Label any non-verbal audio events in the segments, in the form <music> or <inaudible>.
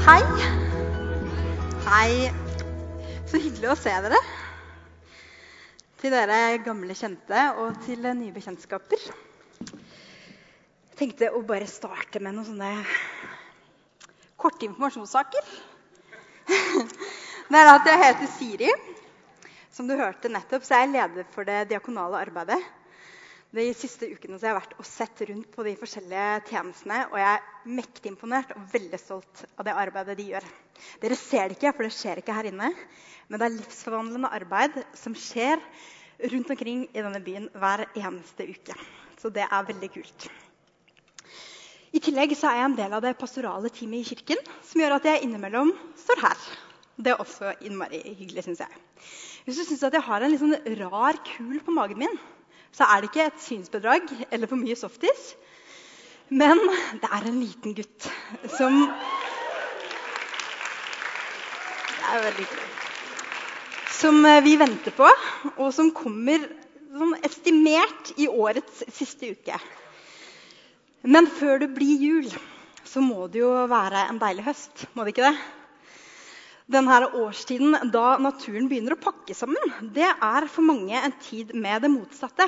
Hei. Hei. Så hyggelig å se dere. Til dere gamle kjente og til nye bekjentskaper. Jeg tenkte å bare starte med noen sånne korte informasjonssaker. Det er at jeg heter Siri. Som du hørte nettopp, så er jeg leder for det diakonale arbeidet. De siste ukene har jeg vært og sett rundt på de forskjellige tjenestene, og jeg er mektig imponert og veldig stolt av det arbeidet de gjør. Dere ser det ikke, for det skjer ikke her inne, men det er livsforvandlende arbeid som skjer rundt omkring i denne byen hver eneste uke. Så det er veldig kult. I tillegg er jeg en del av det pastorale teamet i kirken, som gjør at jeg innimellom står her. Det er også innmari hyggelig, syns jeg. Hvis du syns jeg har en litt sånn rar kul på magen min, så er det ikke et synsbedrag eller for mye softis. Men det er en liten gutt som Det er veldig gøy. Som eh, vi venter på, og som kommer sånn estimert i årets siste uke. Men før det blir jul, så må det jo være en deilig høst. Må det ikke det? Denne årstiden da naturen begynner å pakke sammen, det er for mange en tid med det motsatte.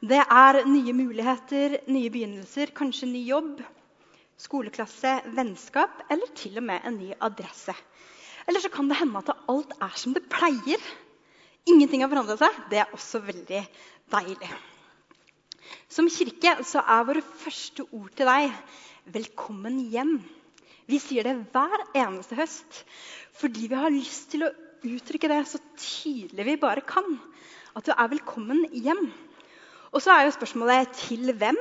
Det er nye muligheter, nye begynnelser, kanskje ny jobb, skoleklasse, vennskap eller til og med en ny adresse. Eller så kan det hende at alt er som det pleier. Ingenting har forandret seg. Det er også veldig deilig. Som kirke så er våre første ord til deg 'velkommen hjem'. Vi sier det hver eneste høst fordi vi har lyst til å uttrykke det så tydelig vi bare kan. At du er velkommen hjem. Og så er jo spørsmålet til hvem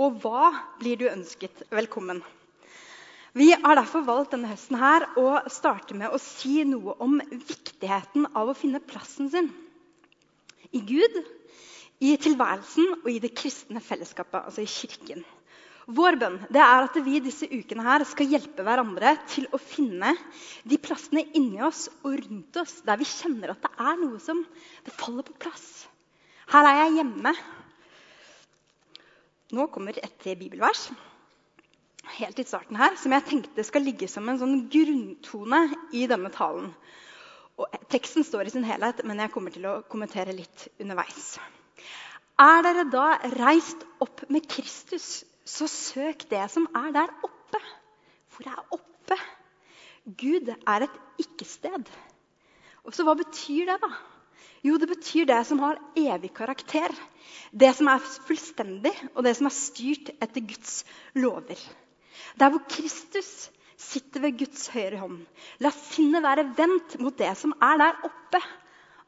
og hva blir du ønsket velkommen? Vi har derfor valgt denne høsten her å starte med å si noe om viktigheten av å finne plassen sin. I Gud, i tilværelsen og i det kristne fellesskapet, altså i kirken. Vår bønn er at vi disse ukene her skal hjelpe hverandre til å finne de plassene inni oss og rundt oss der vi kjenner at det er noe som det faller på plass. Her er jeg hjemme. Nå kommer et bibelvers helt i starten her, som jeg tenkte skal ligge som en sånn grunntone i denne talen. Og teksten står i sin helhet, men jeg kommer til å kommentere litt underveis. Er dere da reist opp med Kristus så søk det som er der oppe. For det er oppe? Gud er et ikke-sted. Og så Hva betyr det, da? Jo, det betyr det som har evig karakter. Det som er fullstendig, og det som er styrt etter Guds lover. Der hvor Kristus sitter ved Guds høyre hånd. La sinnet være vendt mot det som er der oppe.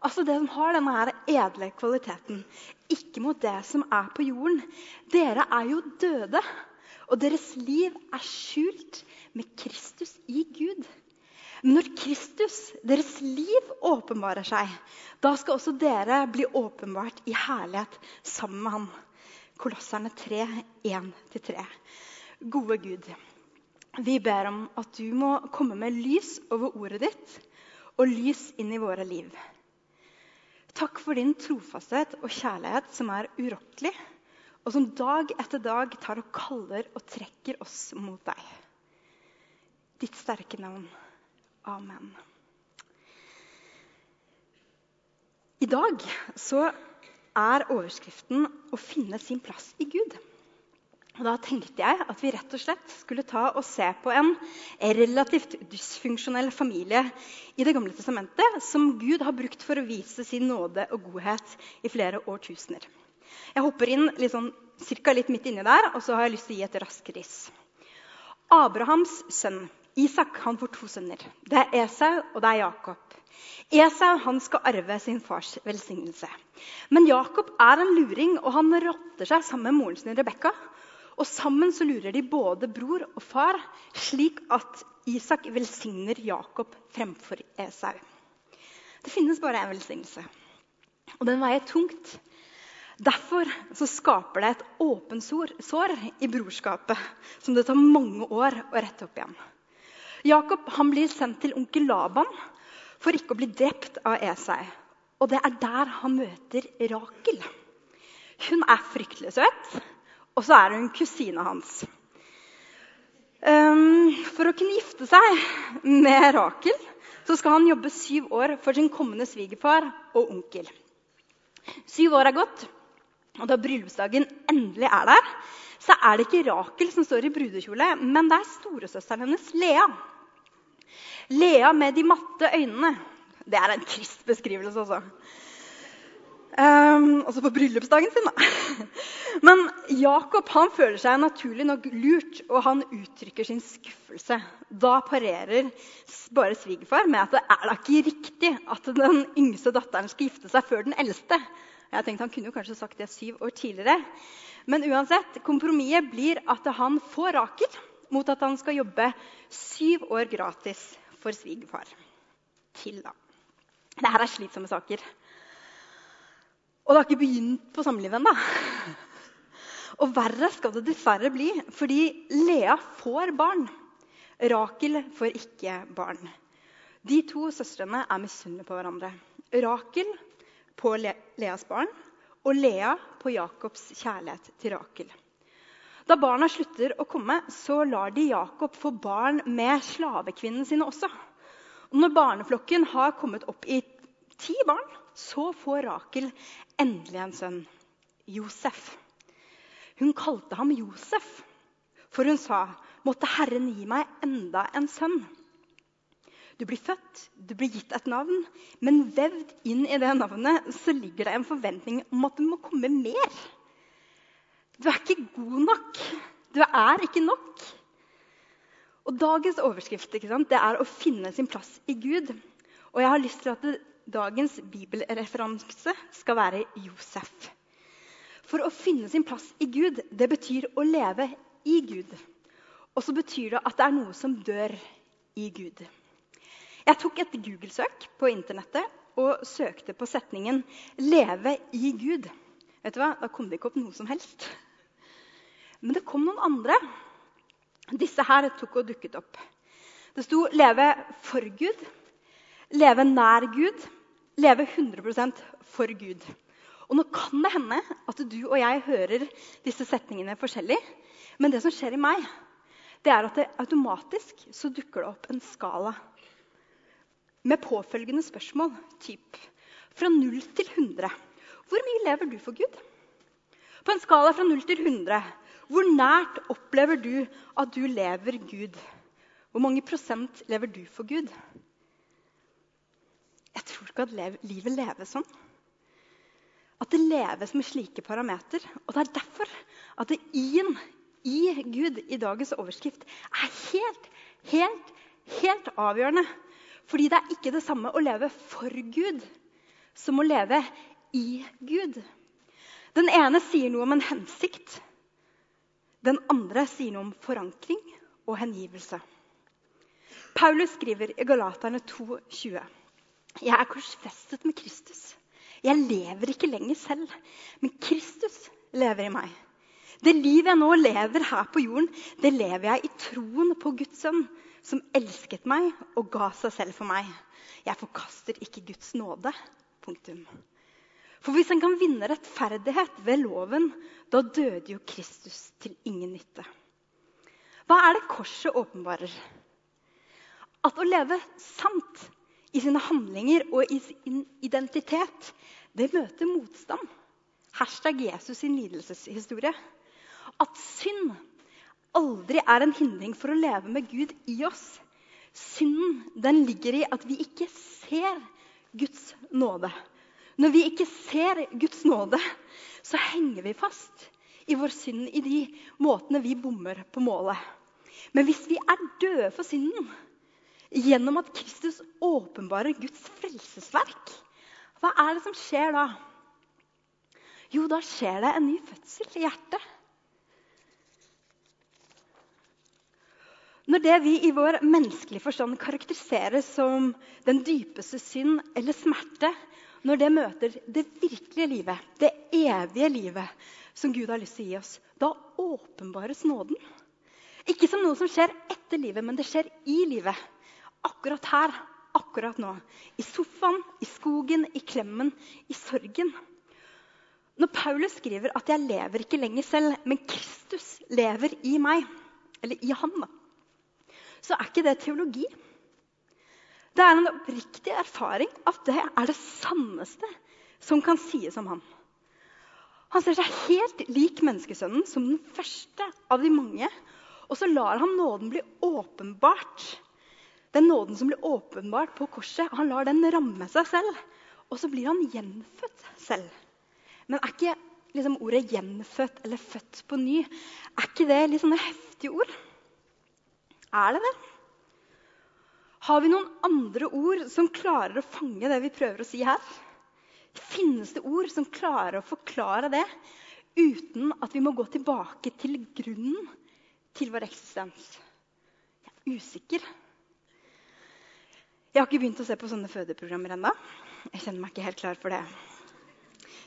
Altså det som har denne her edle kvaliteten. Ikke mot det som er på jorden. Dere er jo døde, og deres liv er skjult med Kristus i Gud. Når Kristus, deres liv, åpenbarer seg, da skal også dere bli åpenbart i herlighet sammen med ham. Kolosserne 3, 1-3. Gode Gud, vi ber om at du må komme med lys over ordet ditt og lys inn i våre liv. Takk for din trofasthet og kjærlighet som er urokkelig, og som dag etter dag tar og kaller og trekker oss mot deg. Ditt sterke navn. Amen. I dag så er overskriften 'Å finne sin plass i Gud'. Og da tenkte jeg at vi rett og slett skulle ta og se på en relativt dysfunksjonell familie i Det gamle testamentet som Gud har brukt for å vise sin nåde og godhet i flere årtusener. Jeg hopper inn litt sånn, cirka litt midt inni der, og så har jeg lyst til å gi et raskt riss. Abrahams sønn Isak han får to sønner. Det er Esau og det er Jakob. Esau han skal arve sin fars velsignelse. Men Jakob er en luring, og han rotter seg sammen med moren sin Rebekka og sammen så lurer de både bror og far, slik at Isak velsigner Jakob fremfor Esau. Det finnes bare én velsignelse, og den veier tungt. Derfor så skaper det et åpent sår i brorskapet som det tar mange år å rette opp igjen. Jakob han blir sendt til onkel Laban for ikke å bli drept av Esau. Og det er der han møter Rakel. Hun er fryktelig søt. Og så er hun kusina hans. Um, for å kunne gifte seg med Rakel så skal han jobbe syv år for sin kommende svigerfar og onkel. Syv år er gått, og da bryllupsdagen endelig er der, så er det ikke Rakel som står i brudekjole, men det er storesøsteren hennes, Lea. Lea med de matte øynene. Det er en trist beskrivelse også. Um, også på bryllupsdagen sin, da. <laughs> Men Jakob han føler seg naturlig nok lurt, og han uttrykker sin skuffelse. Da parerer bare svigerfar med at det er da ikke riktig at den yngste datteren skal gifte seg før den eldste. Jeg tenkte Han kunne jo kanskje sagt det syv år tidligere. Men uansett, kompromisset blir at han får Rakel mot at han skal jobbe syv år gratis for svigerfar. Til da. Dette er slitsomme saker. Og det har ikke begynt på samlivet ennå. <laughs> Og verre skal det dessverre bli, fordi Lea får barn. Rakel får ikke barn. De to søstrene er misunnelige på hverandre. Rakel på Leas barn og Lea på Jakobs kjærlighet til Rakel. Da barna slutter å komme, så lar de Jakob få barn med slavekvinnene sine også. Og når barneflokken har kommet opp i ti barn, så får Rakel endelig en sønn, Josef. Hun kalte ham Josef, for hun sa, 'Måtte Herren gi meg enda en sønn.' Du blir født, du blir gitt et navn, men vevd inn i det navnet så ligger det en forventning om at det må komme mer. Du er ikke god nok. Du er ikke nok. Og Dagens overskrift det er å finne sin plass i Gud. Og jeg har lyst til at dagens bibelreferanse skal være Josef. For å finne sin plass i Gud, det betyr å leve i Gud. Og så betyr det at det er noe som dør i Gud. Jeg tok et Google-søk på internettet og søkte på setningen 'leve i Gud'. Vet du hva? Da kom det ikke opp noe som helst. Men det kom noen andre. Disse her tok og dukket opp. Det sto 'leve for Gud', leve nær Gud, leve 100% for Gud. Og nå kan det hende at du og jeg hører disse setningene forskjellig. Men det som skjer i meg, det er at det automatisk så dukker det opp en skala med påfølgende spørsmål. Typ fra 0 til 100. Hvor mye lever du for Gud? På en skala fra 0 til 100, hvor nært opplever du at du lever Gud? Hvor mange prosent lever du for Gud? Jeg tror ikke at livet leves sånn. At det leves med slike parameter. Og det er derfor at det i-en i Gud i dagens overskrift er helt, helt, helt avgjørende. Fordi det er ikke det samme å leve for Gud som å leve i Gud. Den ene sier noe om en hensikt. Den andre sier noe om forankring og hengivelse. Paulus skriver i Galaterne 2,20.: jeg er korsfestet med Kristus. Jeg lever ikke lenger selv, men Kristus lever i meg. Det livet jeg nå lever her på jorden, det lever jeg i troen på Guds sønn, som elsket meg og ga seg selv for meg. Jeg forkaster ikke Guds nåde. Punktum. For hvis en kan vinne rettferdighet ved loven, da døde jo Kristus til ingen nytte. Hva er det korset åpenbarer? At å leve sant i sine handlinger og i sin identitet, det møter motstand. Hashtag Jesus sin lidelseshistorie. At synd aldri er en hindring for å leve med Gud i oss. Synden den ligger i at vi ikke ser Guds nåde. Når vi ikke ser Guds nåde, så henger vi fast i vår synd i de måtene vi bommer på målet. Men hvis vi er døde for synden, gjennom at Kristus åpenbarer Guds frelsesverk. Hva er det som skjer da? Jo, da skjer det en ny fødsel i hjertet. Når det vi i vår menneskelige forstand karakteriserer som den dypeste synd eller smerte, når det møter det virkelige livet, det evige livet som Gud har lyst til å gi oss, da åpenbares nåden. Ikke som noe som skjer etter livet, men det skjer i livet akkurat her, akkurat nå. I sofaen, i skogen, i klemmen, i sorgen. Når Paulus skriver at 'jeg lever ikke lenger selv, men Kristus lever i meg', eller i han, da, så er ikke det teologi. Det er en oppriktig erfaring at det er det sanneste som kan sies om ham. Han ser seg helt lik menneskesønnen som den første av de mange. Og så lar han nåden bli åpenbart. Den nåden som blir åpenbart på korset, han lar den ramme seg selv. Og så blir han gjenfødt selv. Men er ikke liksom, ordet 'gjenfødt' eller 'født på ny' er ikke det litt sånne heftige ord? Er det det? Har vi noen andre ord som klarer å fange det vi prøver å si her? Finnes det ord som klarer å forklare det uten at vi må gå tilbake til grunnen til vår eksistens? Jeg er usikker. Jeg har ikke begynt å se på sånne fødeprogrammer ennå. Jeg kjenner meg ikke helt klar for det.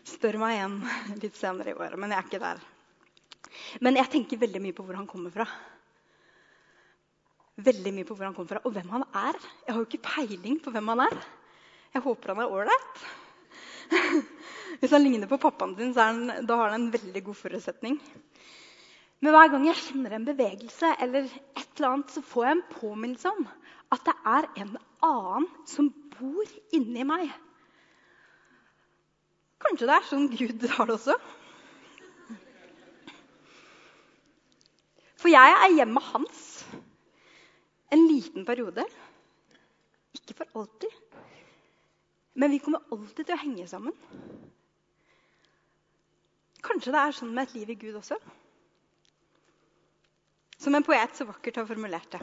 Spør meg igjen <laughs> litt senere i året, men jeg er ikke der. Men jeg tenker veldig mye på hvor han kommer fra veldig mye på hvor han kommer fra, og hvem han er. Jeg har jo ikke peiling på hvem han er. Jeg håper han er ålreit. <laughs> Hvis han ligner på pappaen sin, han, da har han en veldig god forutsetning. Men hver gang jeg kjenner en bevegelse, eller et eller annet, så får jeg en påminnelse om at det er en annen som bor inni meg. Kanskje det er sånn Gud har det også? For jeg er hjemmet hans en liten periode. Ikke for alltid. Men vi kommer alltid til å henge sammen. Kanskje det er sånn med et liv i Gud også? Som en poet så vakkert har formulert det.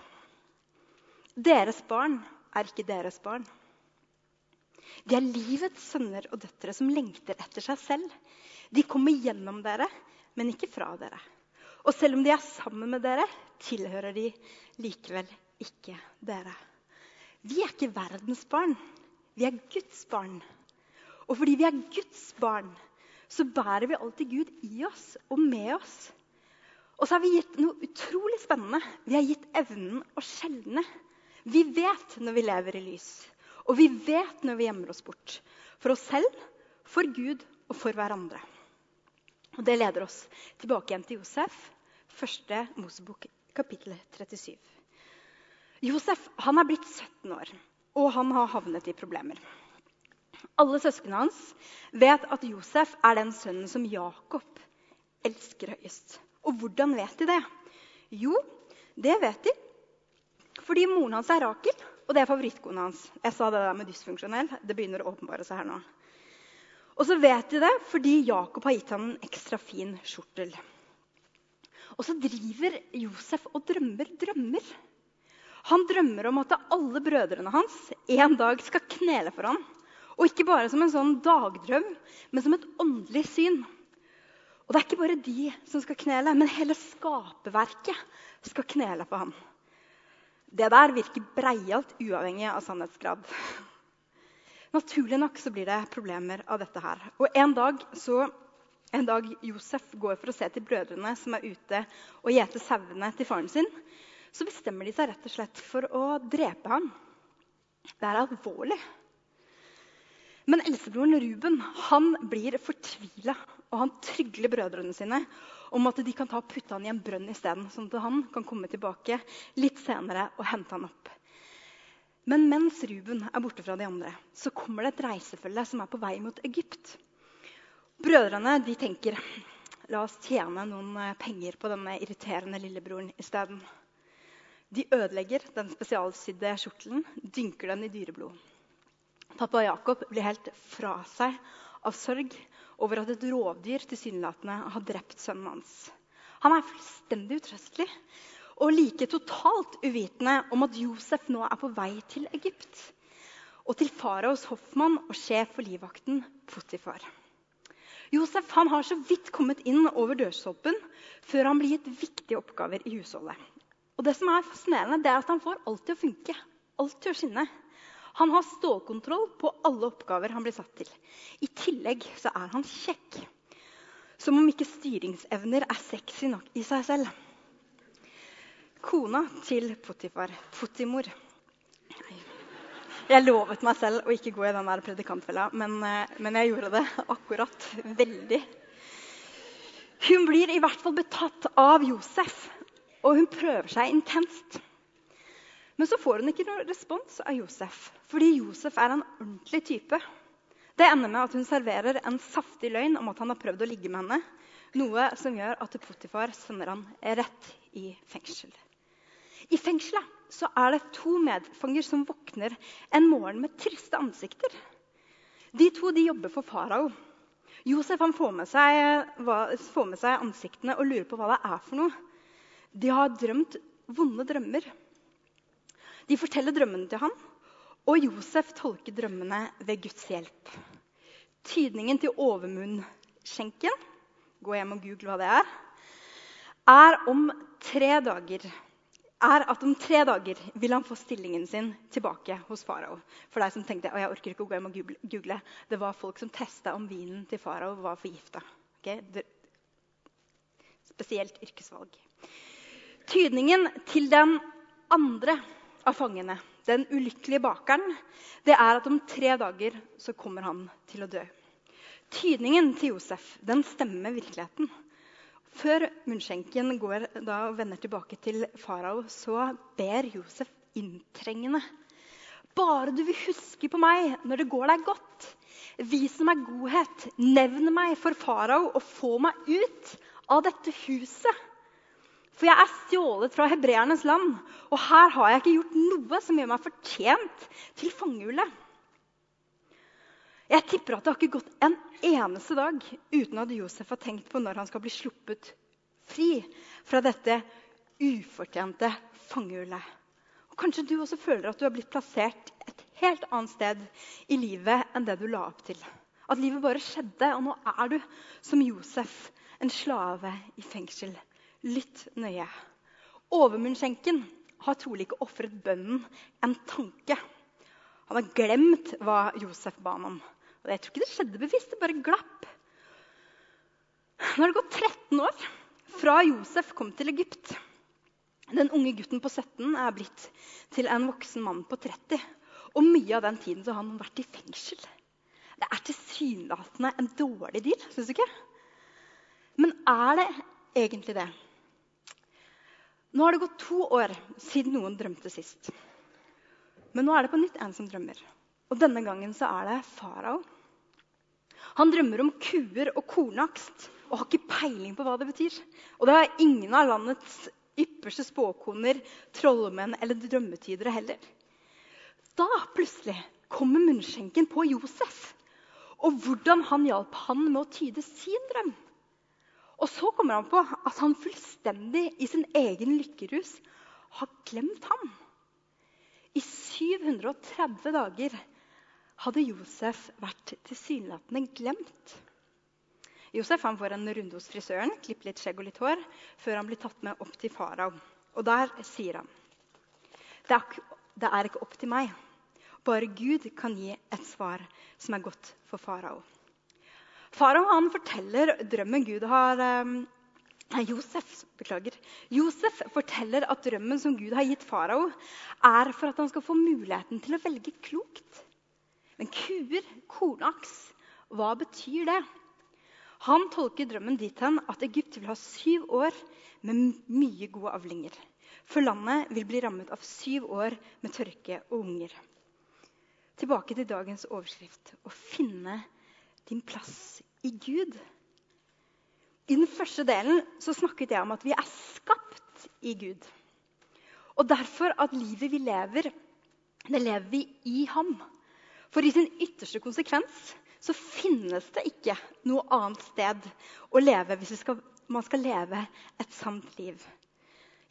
Deres barn er ikke deres barn. De er livets sønner og døtre som lengter etter seg selv. De kommer gjennom dere, men ikke fra dere. Og selv om de er sammen med dere, tilhører de likevel ikke dere. Vi er ikke verdens barn. Vi er Guds barn. Og fordi vi er Guds barn, så bærer vi alltid Gud i oss og med oss. Og så har vi gitt noe utrolig spennende. Vi har gitt evnen å skjelne. Vi vet når vi lever i lys, og vi vet når vi gjemmer oss bort. For oss selv, for Gud og for hverandre. Og Det leder oss tilbake igjen til Josef, første Mosebok, kapittel 37. Josef han er blitt 17 år, og han har havnet i problemer. Alle søsknene hans vet at Josef er den sønnen som Jakob elsker høyest. Og hvordan vet de det? Jo, det vet de fordi moren hans er Rakel, og det er favorittkona hans. Jeg sa det der med dysfunksjonell. Det begynner å åpenbare seg her nå. Og så vet de det fordi Jakob har gitt ham en ekstra fin skjortel. Og så driver Josef og drømmer drømmer. Han drømmer om at alle brødrene hans en dag skal knele for ham. Og ikke bare som en sånn dagdrøm, men som et åndelig syn. Og det er ikke bare de som skal knele, men hele skaperverket skal knele for ham. Det der virker breialt uavhengig av sannhetsgrad. <laughs> Naturlig nok så blir det problemer av dette her. Og en dag så en dag Josef går for å se til brødrene som er ute og gjeter sauene til faren sin, så bestemmer de seg rett og slett for å drepe ham. Det er alvorlig. Men eldstebroren Ruben han blir fortvila, og han trygler brødrene sine om at de kan ta og putte han i en brønn isteden, sånn at han kan komme tilbake litt senere og hente han opp. Men mens Ruben er borte fra de andre, så kommer det et reisefølge som er på vei mot Egypt. Brødrene de tenker la oss tjene noen penger på denne irriterende lillebroren isteden. De ødelegger den spesialsydde kjortelen, dynker den i dyreblod. Pappa Jakob blir helt fra seg av sorg over at et rovdyr tilsynelatende har drept sønnen hans. Han er fullstendig utrøstelig og like totalt uvitende om at Josef nå er på vei til Egypt og til faraos hoffmann og sjef for livvakten Potifar. Josef har så vidt kommet inn over dørstolpen før han blir gitt viktige oppgaver i husholdet. Og det som er fascinerende, det er at han får alt til å funke. Alt til å skinne. Han har stålkontroll på alle oppgaver han blir satt til. I tillegg så er han kjekk. Som om ikke styringsevner er sexy nok i seg selv. Kona til Potifar, Potimor Jeg lovet meg selv å ikke gå i den der predikantfella, men, eh, men jeg gjorde det <laughs> akkurat veldig. Hun blir i hvert fall betatt av Josef og hun prøver seg intenst. Men så får hun ikke noen respons av Josef, fordi Josef er en ordentlig type. Det ender med at hun serverer en saftig løgn om at han har prøvd å ligge med henne. Noe som gjør at Potifar sender han rett i fengsel. I fengselet så er det to medfanger som våkner en morgen med triste ansikter. De to de jobber for farao. Josef han får, med seg, får med seg ansiktene og lurer på hva det er for noe. De har drømt vonde drømmer. De forteller drømmene til ham, og Josef tolker drømmene ved Guds hjelp. Tydningen til overmunnskjenken gå hjem og google hva det er, er, om tre dager, er at om tre dager vil han få stillingen sin tilbake hos farao. For deg som tenkte å, jeg orker ikke å gå hjem og google, det var folk som testa om vinen til farao var forgifta. Okay? Spesielt yrkesvalg. Tydningen til den andre av fangene den ulykkelige bakeren, det er at om tre dager så kommer han til å dø. Tydningen til Josef den stemmer virkeligheten. Før munnskjenken går da og vender tilbake til farao, så ber Josef inntrengende. Bare du vil huske på meg når det går deg godt. Vis meg godhet. Nevn meg for farao og få meg ut av dette huset. For jeg er stjålet fra hebreernes land, og her har jeg ikke gjort noe som gjør meg fortjent til fangehullet. Jeg tipper at det har ikke gått en eneste dag uten at Josef har tenkt på når han skal bli sluppet fri fra dette ufortjente fangehullet. Og Kanskje du også føler at du har blitt plassert et helt annet sted i livet enn det du la opp til. At livet bare skjedde, og nå er du som Josef, en slave i fengsel. Lytt nøye. Overmunnskjenken har trolig ikke ofret bønnen en tanke. Han har glemt hva Josef ba ham om. Og jeg tror ikke det skjedde bevisst. Det bare glapp. Nå har det gått 13 år fra Josef kom til Egypt. Den unge gutten på 17 er blitt til en voksen mann på 30. Og mye av den tiden har han vært i fengsel. Det er tilsynelatende en dårlig deal, syns du ikke? Men er det egentlig det? Nå har det gått to år siden noen drømte sist. Men nå er det på nytt en som drømmer. Og denne gangen så er det farao. Han drømmer om kuer og kornakst og har ikke peiling på hva det betyr. Og det har ingen av landets ypperste spåkoner, trollmenn eller drømmetydere heller. Da plutselig kommer munnskjenken på Josef og hvordan han hjalp han med å tyde sin drøm. Og så kommer han på at han fullstendig i sin egen lykkerus har glemt ham. I 730 dager hadde Josef vært tilsynelatende glemt. Josef han får en runde hos frisøren, klipper litt skjegg og litt hår, før han blir tatt med opp til farao. Og der sier han det er, det er ikke opp til meg. Bare Gud kan gi et svar som er godt for farao. Farao forteller drømmen Gud har Nei, Josef, beklager. Josef forteller at drømmen som Gud har gitt farao, er for at han skal få muligheten til å velge klokt. Men kuer, kornaks, hva betyr det? Han tolker drømmen dit hen at Egypt vil ha syv år med mye gode avlinger. For landet vil bli rammet av syv år med tørke og unger. Tilbake til dagens overskrift å finne din plass i Gud. I den første delen så snakket jeg om at vi er skapt i Gud. Og derfor at livet vi lever, det lever vi i ham. For i sin ytterste konsekvens så finnes det ikke noe annet sted å leve hvis skal, man skal leve et sant liv.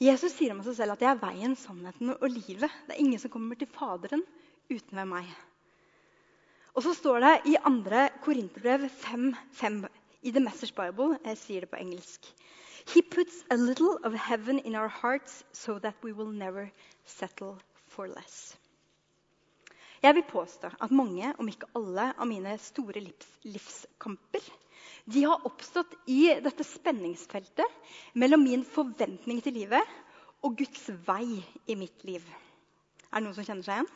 Jesus sier om seg selv at 'jeg er veien, sannheten og livet'. Det er ingen som kommer til Faderen uten ved meg. Og så står det i 2. Korinterbrev 5.5 i The Message Bible. Jeg sier det på engelsk. He puts a little of heaven in our hearts so that we will never settle for less. Jeg vil påstå at mange, om ikke alle, av mine store livs, livskamper de har oppstått i dette spenningsfeltet mellom min forventning til livet og Guds vei i mitt liv. Er det noen som kjenner seg igjen?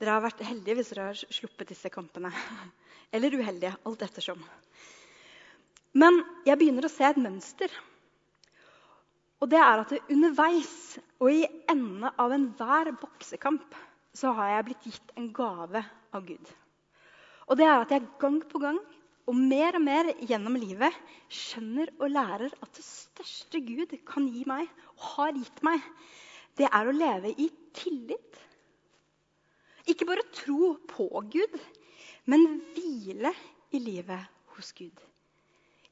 Dere har vært heldige hvis dere har sluppet disse kampene. <laughs> Eller uheldige, alt ettersom. Men jeg begynner å se et mønster. Og det er at underveis og i enden av enhver boksekamp så har jeg blitt gitt en gave av Gud. Og det er at jeg gang på gang og mer og mer gjennom livet skjønner og lærer at det største Gud kan gi meg, og har gitt meg, det er å leve i tillit. Ikke bare tro på Gud, men hvile i livet hos Gud.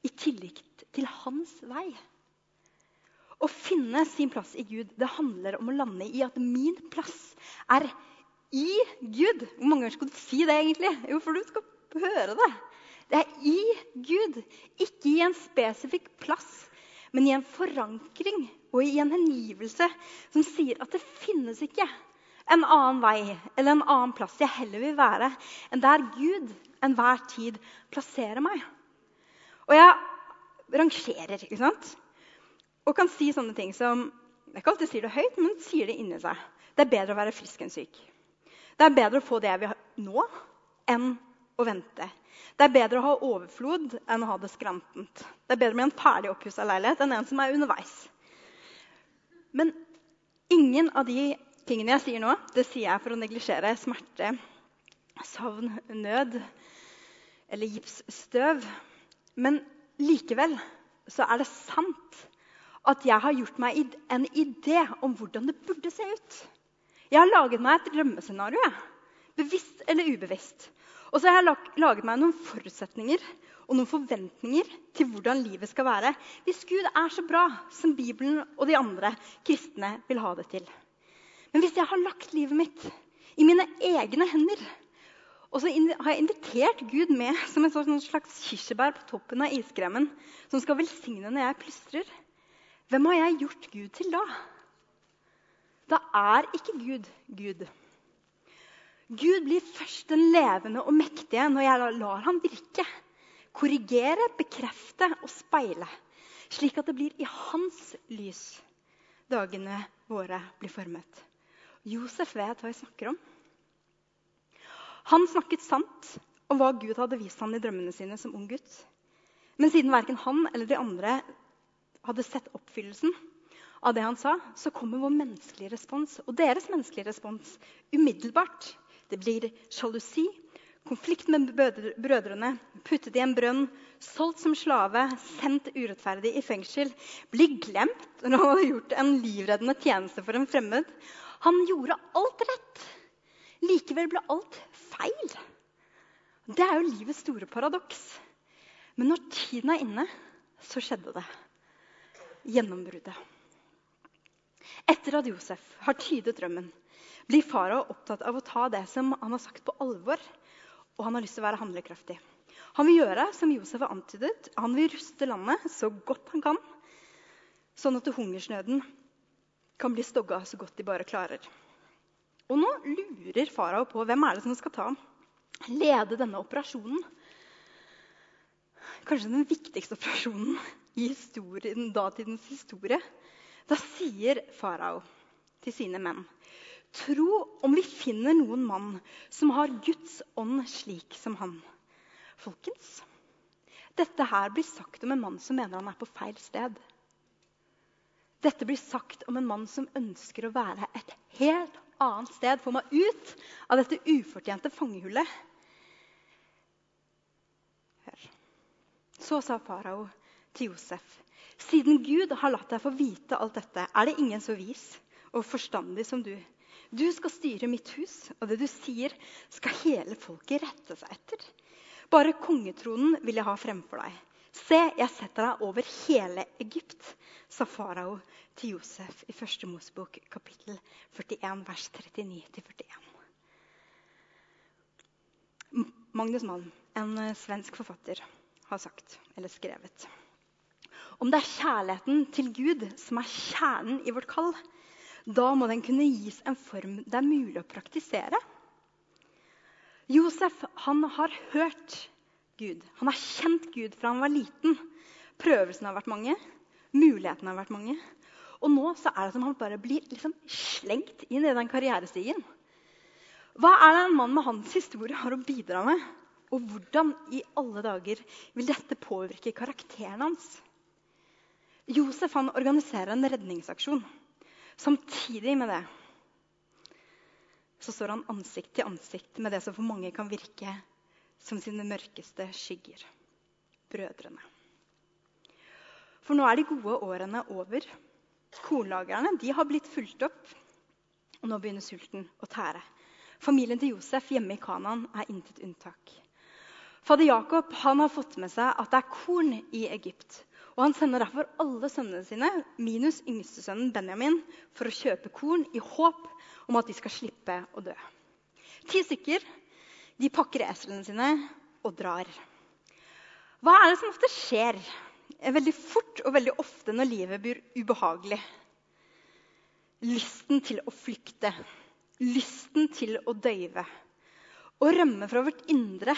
I tillikt til hans vei. Å finne sin plass i Gud det handler om å lande i at min plass er i Gud. Hvor mange ganger skal du si det, egentlig? Jo, for du skal høre det. Det er i Gud, ikke i en spesifikk plass, men i en forankring og i en hengivelse som sier at det finnes ikke en annen vei eller en annen plass jeg heller vil være enn der Gud enhver tid plasserer meg. Og jeg rangerer, ikke sant? Og kan si sånne ting som Jeg ikke alltid sier det høyt, men sier det inni seg. Det er bedre å være frisk enn syk. Det er bedre å få det jeg vil ha nå, enn å vente. Det er bedre å ha overflod enn å ha det skrantent. Det er bedre med en ferdig oppussa leilighet enn en som er underveis. Men ingen av de tingene jeg sier nå, det sier jeg for å neglisjere smerte, savn, nød eller gipsstøv. Men likevel så er det sant at jeg har gjort meg en idé om hvordan det burde se ut. Jeg har laget meg et drømmescenario. Bevisst eller ubevisst. Og så har jeg laget meg noen forutsetninger og noen forventninger til hvordan livet skal være hvis Gud er så bra som Bibelen og de andre kristne vil ha det til. Men hvis jeg har lagt livet mitt i mine egne hender, og så har jeg invitert Gud med som en sånn slags kirsebær på toppen av iskremmen som skal velsigne når jeg plystrer, hvem har jeg gjort Gud til da? Da er ikke Gud Gud. Gud blir først den levende og mektige når jeg lar ham virke. Korrigere, bekrefte og speile, slik at det blir i hans lys dagene våre blir formet. Josef vet hva jeg snakker om. Han snakket sant om hva Gud hadde vist ham i drømmene sine som ung gutt. Men siden verken han eller de andre hadde sett oppfyllelsen av det han sa, så kommer vår menneskelige respons og deres menneskelige respons umiddelbart. Det blir sjalusi, konflikt med brødrene, puttet i en brønn, solgt som slave, sendt urettferdig i fengsel, blir glemt når han har gjort en livreddende tjeneste for en fremmed. Han gjorde alt rett. Likevel ble alt feil. Det er jo livets store paradoks. Men når tiden er inne, så skjedde det gjennombruddet. Etter at Josef har tydet drømmen, blir farao opptatt av å ta det som han har sagt, på alvor. Og han har lyst til å være handlekraftig. Han vil gjøre som Josef har antydet. Han vil ruste landet så godt han kan, sånn at hungersnøden kan bli stogga så godt de bare klarer. Og nå lurer farao på hvem er det som skal ta lede denne operasjonen. Kanskje den viktigste operasjonen i historien, datidens historie. Da sier farao til sine menn Tro om vi finner noen mann som har Guds ånd slik som han. Folkens, dette her blir sagt om en mann som mener han er på feil sted. Dette blir sagt om en mann som ønsker å være et helt annet sted. Få meg ut av dette ufortjente fangehullet. Hør. Så sa farao til Josef. Siden Gud har latt deg få vite alt dette, er det ingen så vis og forstandig som du. Du skal styre mitt hus, og det du sier, skal hele folket rette seg etter. Bare kongetronen vil jeg ha fremfor deg. Se, jeg setter deg over hele Egypt, sa farao til Josef i 1. Mosebok kapittel 41, vers 39-41. Magnus Malm, en svensk forfatter, har sagt, eller skrevet om det er kjærligheten til Gud som er kjernen i vårt kall, da må den kunne gis en form det er mulig å praktisere. Josef han har hørt Gud. Han har kjent Gud fra han var liten. Prøvelsene har vært mange, mulighetene har vært mange. Og nå så er det som han bare blir liksom slengt inn i den karrierestigen. Hva er det en mann med hans historie har å bidra med? Og hvordan i alle dager vil dette påvirke karakteren hans? Josef han organiserer en redningsaksjon. Samtidig med det så står han ansikt til ansikt med det som for mange kan virke som sine mørkeste skygger brødrene. For nå er de gode årene over. Kornlagrene har blitt fulgt opp, og nå begynner sulten å tære. Familien til Josef hjemme i Kanaan er intet unntak. Fader Jakob har fått med seg at det er korn i Egypt. og Han sender derfor alle sønnene sine, minus yngstesønnen Benjamin, for å kjøpe korn i håp om at de skal slippe å dø. Ti stykker de pakker eslene sine og drar. Hva er det som ofte skjer veldig fort og veldig ofte når livet blir ubehagelig? Lysten til å flykte, lysten til å døyve. Å rømme fra vårt indre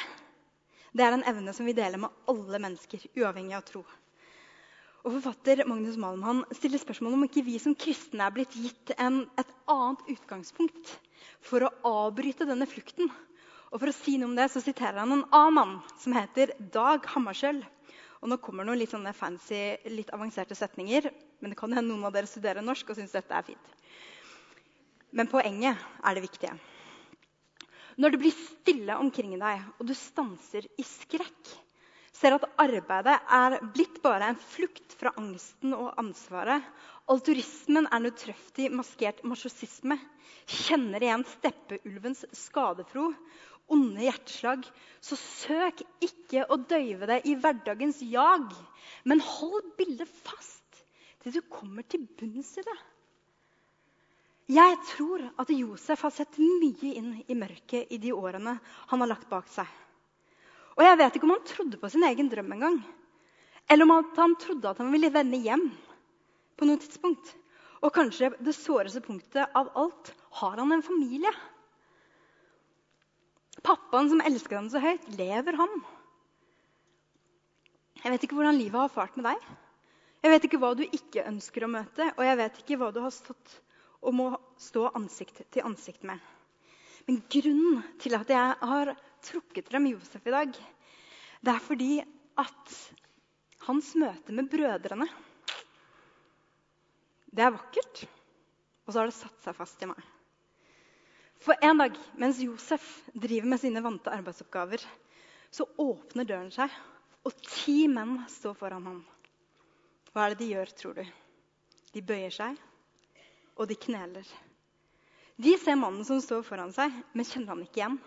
det er en evne som vi deler med alle mennesker, uavhengig av tro. Og Forfatter Magnus Malmhan stiller spørsmål om ikke vi som kristne er blitt gitt en, et annet utgangspunkt for å avbryte denne flukten. Og For å si noe om det så siterer han en annen mann som heter Dag Hammarskjöld. Og nå kommer noen litt sånne fancy, litt avanserte setninger. Men det kan hende noen av dere studerer norsk og syns dette er fint. Men poenget er det viktige. Når det blir stille omkring deg, og du stanser i skrekk, ser at arbeidet er blitt bare en flukt fra angsten og ansvaret. Alturismen er nødtrøftig maskert marsjosisme. Kjenner igjen steppeulvens skadefro, onde hjerteslag. Så søk ikke å døyve det i hverdagens jag, men hold bildet fast til du kommer til bunns i det. Jeg tror at Josef har sett mye inn i mørket i de årene han har lagt bak seg. Og jeg vet ikke om han trodde på sin egen drøm engang. Eller om han trodde at han ville vende hjem på noe tidspunkt. Og kanskje det såreste punktet av alt har han en familie. Pappaen som elsker ham så høyt, lever han? Jeg vet ikke hvordan livet har fart med deg. Jeg vet ikke hva du ikke ønsker å møte, og jeg vet ikke hva du har stått og må stå ansikt til ansikt med. Men grunnen til at jeg har trukket frem Josef i dag, det er fordi at hans møte med brødrene Det er vakkert, og så har det satt seg fast i meg. For en dag mens Josef driver med sine vante arbeidsoppgaver, så åpner døren seg, og ti menn står foran ham. Hva er det de gjør, tror du? De bøyer seg, og de kneler. De ser mannen som står foran seg, men kjenner han ikke igjen.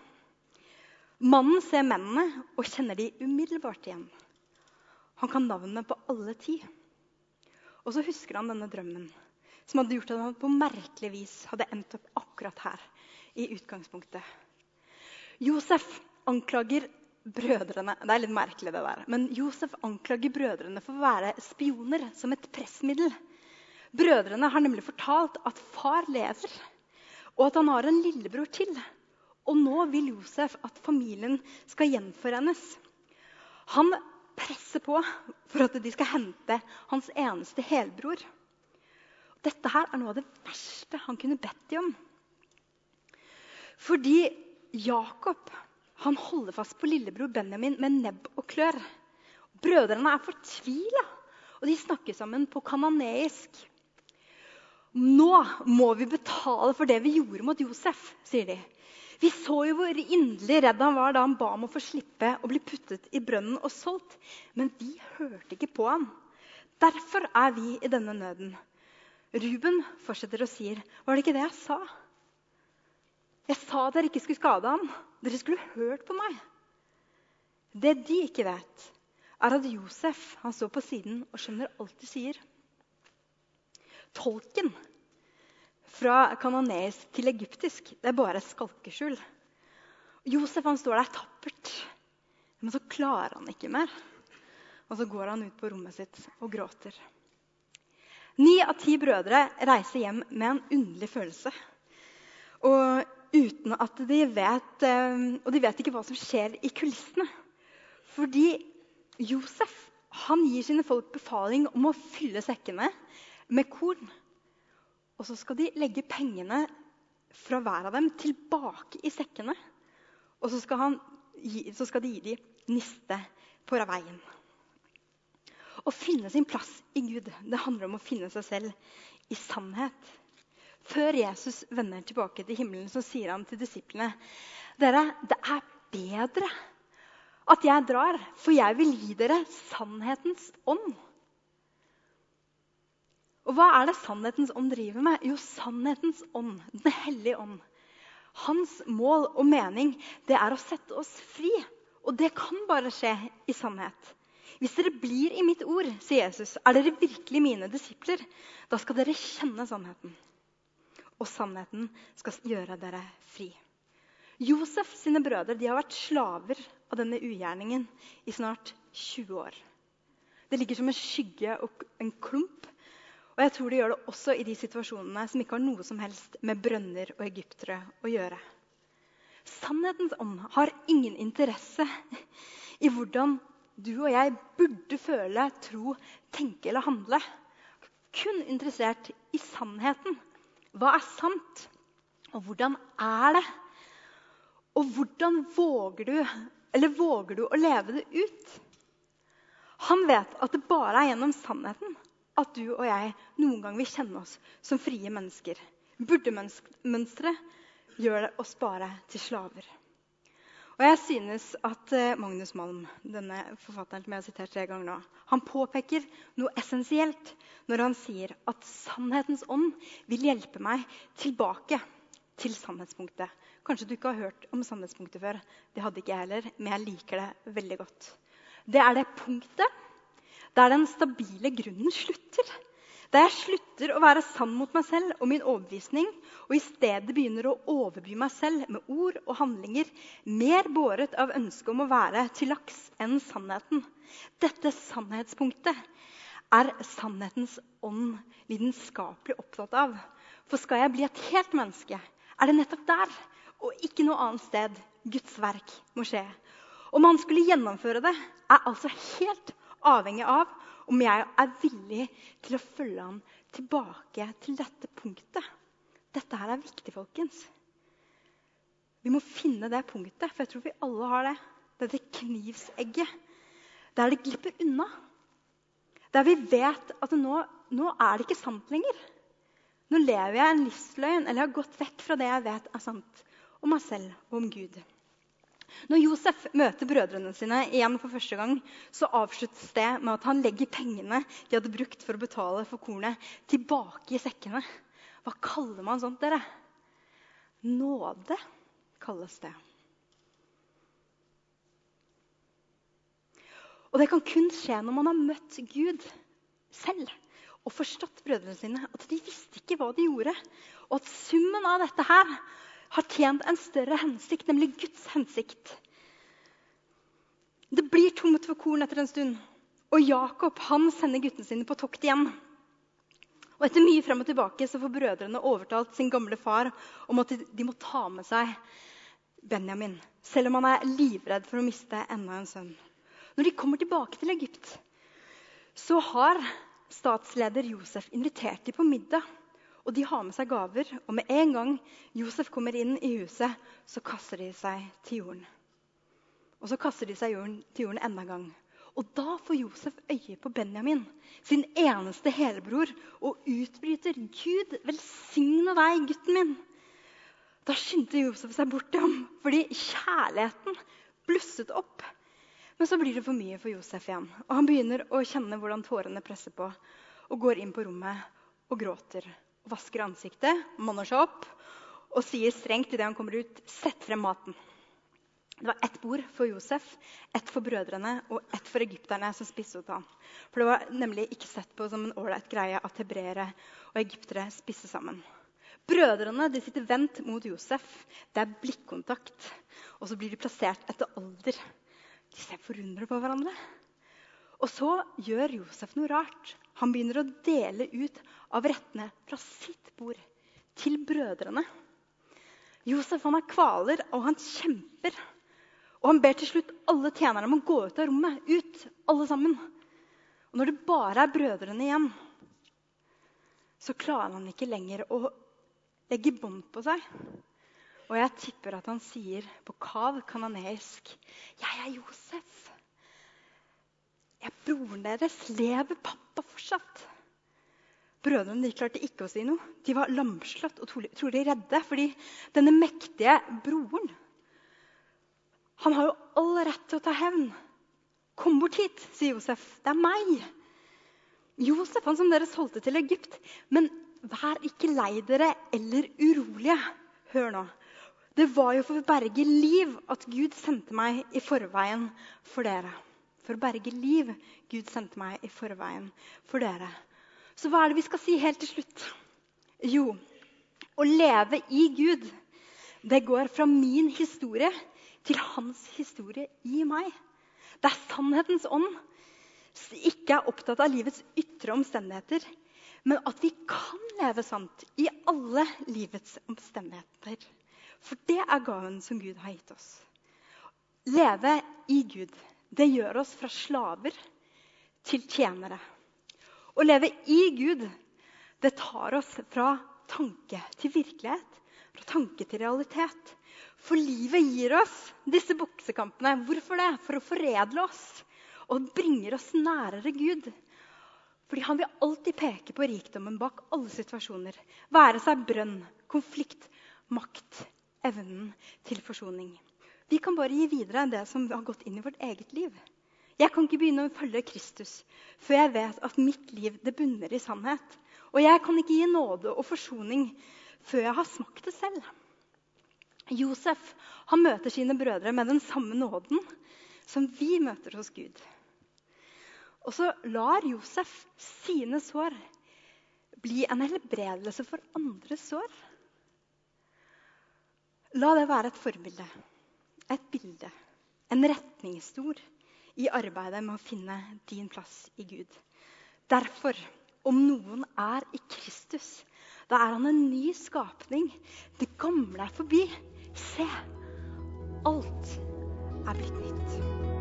Mannen ser mennene og kjenner de umiddelbart igjen. Han kan navnet på alle ti. Og så husker han denne drømmen som hadde gjort at han på merkelig vis hadde endt opp akkurat her. I utgangspunktet. Josef anklager brødrene Det er litt merkelig, det der. Men Josef anklager brødrene for å være spioner som et pressmiddel. Brødrene har nemlig fortalt at far lever, og at han har en lillebror til. Og nå vil Josef at familien skal gjenforenes. Han presser på for at de skal hente hans eneste helbror. Dette her er noe av det verste han kunne bedt dem om. Fordi Jakob han holder fast på lillebror Benjamin med nebb og klør. Brødrene er fortvila, og de snakker sammen på kananeisk. Nå må vi betale for det vi gjorde mot Josef, sier de. Vi så jo hvor inderlig redd han var da han ba om å få slippe å bli puttet i brønnen og solgt. Men vi hørte ikke på han. Derfor er vi i denne nøden. Ruben fortsetter og sier, 'Var det ikke det jeg sa?' Jeg sa dere ikke skulle skade ham. Dere skulle hørt på meg. Det de ikke vet, er at Josef han står på siden og skjønner alt de sier. Tolken fra kanoneisk til egyptisk. Det er bare skalkeskjul. Josef han står der tappert, men så klarer han ikke mer. Og så går han ut på rommet sitt og gråter. Ni av ti brødre reiser hjem med en underlig følelse. Og uten at de vet eh, Og de vet ikke hva som skjer i kulissene. Fordi Josef han gir sine folk befaling om å fylle sekkene med korn. Og så skal de legge pengene fra hver av dem tilbake i sekkene. Og så skal, gi, så skal de gi dem niste på veien. Å finne sin plass i Gud det handler om å finne seg selv i sannhet. Før Jesus vender tilbake til himmelen, så sier han til disiplene dere, det er bedre at jeg drar, for jeg vil gi dere sannhetens ånd. Og hva er det sannhetens ånd driver med? Jo, sannhetens ånd, Den hellige ånd. Hans mål og mening det er å sette oss fri. Og det kan bare skje i sannhet. Hvis dere blir i mitt ord, sier Jesus, er dere virkelig mine disipler. Da skal dere kjenne sannheten. Og sannheten skal gjøre dere fri. Josef sine brødre har vært slaver av denne ugjerningen i snart 20 år. Det ligger som en skygge og en klump og jeg tror de gjør det også i de situasjonene som ikke har noe som helst med brønner og egyptere å gjøre. Sannhetens ånd har ingen interesse i hvordan du og jeg burde føle, tro, tenke eller handle. Kun interessert i sannheten. Hva er sant? Og hvordan er det? Og hvordan våger du, eller våger du å leve det ut? Han vet at det bare er gjennom sannheten at du og jeg noen gang vil kjenne oss som frie mennesker. Burdemønsteret gjør oss bare til slaver. Og jeg synes at eh, Magnus Malm, denne forfatteren som jeg har sitert tre ganger nå, han påpeker noe essensielt når han sier at sannhetens ånd vil hjelpe meg tilbake til sannhetspunktet. Kanskje du ikke har hørt om sannhetspunktet før. Det hadde ikke jeg heller, men jeg liker det veldig godt. Det er det punktet der den stabile grunnen slutter. Der jeg slutter å være sann mot meg selv og min overbevisning, og i stedet begynner å overby meg selv med ord og handlinger, mer båret av ønsket om å være til laks enn sannheten. Dette sannhetspunktet er sannhetens ånd lidenskapelig opptatt av. For skal jeg bli et helt menneske, er det nettopp der og ikke noe annet sted Guds verk må skje. Om han skulle gjennomføre det, er altså helt avhengig av om jeg er villig til å følge ham tilbake til dette punktet. Dette her er viktig, folkens. Vi må finne det punktet, for jeg tror vi alle har det. Dette knivsegget. Der det glipper unna. Der vi vet at nå, nå er det ikke sant lenger. Nå lever jeg en livsløgn, eller jeg har gått vekk fra det jeg vet er sant om meg selv og om Gud. Når Josef møter brødrene sine igjen for første gang, så avsluttes det med at han legger pengene de hadde brukt for å betale for kornet, tilbake i sekkene. Hva kaller man sånt, dere? Nåde kalles det. Og det kan kun skje når man har møtt Gud selv og forstått brødrene sine. At de visste ikke hva de gjorde. Og at summen av dette her har tjent en større hensikt, nemlig Guds hensikt. Det blir tomt for korn etter en stund, og Jakob han sender guttene sine på tokt igjen. Og Etter mye frem og tilbake så får brødrene overtalt sin gamle far om at de må ta med seg Benjamin, selv om han er livredd for å miste enda en sønn. Når de kommer tilbake til Egypt, så har statsleder Josef invitert dem på middag. Og de har med seg gaver. Og med en gang Josef kommer inn i huset, så kaster de seg til jorden. Og så kaster de seg jorden, til jorden enda en gang. Og da får Josef øye på Benjamin, sin eneste helbror, og utbryter 'Gud velsigne deg, gutten min'. Da skyndte Josef seg bort til ham, fordi kjærligheten blusset opp. Men så blir det for mye for Josef igjen, og han begynner å kjenne hvordan tårene presser på, og går inn på rommet og gråter vasker ansiktet, manner seg opp og sier strengt idet han kommer ut, 'Sett frem maten'. Det var ett bord for Josef, ett for brødrene og ett for egypterne som spiste opp ham. For det var nemlig ikke sett på som en ålreit greie at hebreere og egyptere spiste sammen. Brødrene de sitter vendt mot Josef. Det er blikkontakt. Og så blir de plassert etter alder. De ser forundret på hverandre. Og så gjør Josef noe rart. Han begynner å dele ut av rettene fra sitt bord til brødrene. Josef han har kvaler, og han kjemper. Og han ber til slutt alle tjenerne om å gå ut av rommet. Ut, alle sammen. Og når det bare er brødrene igjen, så klarer han ikke lenger å legge bånd på seg. Og jeg tipper at han sier på kav kananeisk 'Jeg er Josef. Ja, broren deres lever pappa fortsatt. Brødrene de klarte ikke å si noe. De var lamslått og trolig redde. Fordi denne mektige broren han har jo all rett til å ta hevn. Kom bort hit, sier Josef. Det er meg. Josef, han som dere solgte til Egypt. Men vær ikke lei dere eller urolige. Hør nå. Det var jo for å berge liv at Gud sendte meg i forveien for dere. For å berge liv Gud sendte meg i forveien for dere. Så hva er det vi skal si helt til slutt? Jo, å leve i Gud, det går fra min historie til hans historie i meg. Det er sannhetens ånd som ikke er opptatt av livets ytre omstendigheter, men at vi kan leve sant i alle livets omstendigheter. For det er gaven som Gud har gitt oss. Leve i Gud, det gjør oss fra slaver til tjenere. Å leve i Gud, det tar oss fra tanke til virkelighet, fra tanke til realitet. For livet gir oss disse boksekampene. Hvorfor det? For å foredle oss og bringer oss nærere Gud. Fordi han vil alltid peke på rikdommen bak alle situasjoner. Være seg brønn, konflikt, makt, evnen til forsoning. Vi kan bare gi videre det som har gått inn i vårt eget liv. Jeg kan ikke begynne å følge Kristus før jeg vet at mitt liv det bunner i sannhet. Og jeg kan ikke gi nåde og forsoning før jeg har smakt det selv. Josef han møter sine brødre med den samme nåden som vi møter hos Gud. Og så lar Josef sine sår bli en helbredelse for andres sår. La det være et forbilde, et bilde, en retningsstor i arbeidet med å finne din plass i Gud. Derfor, om noen er i Kristus, da er han en ny skapning. Det gamle er forbi. Se, alt er blitt nytt.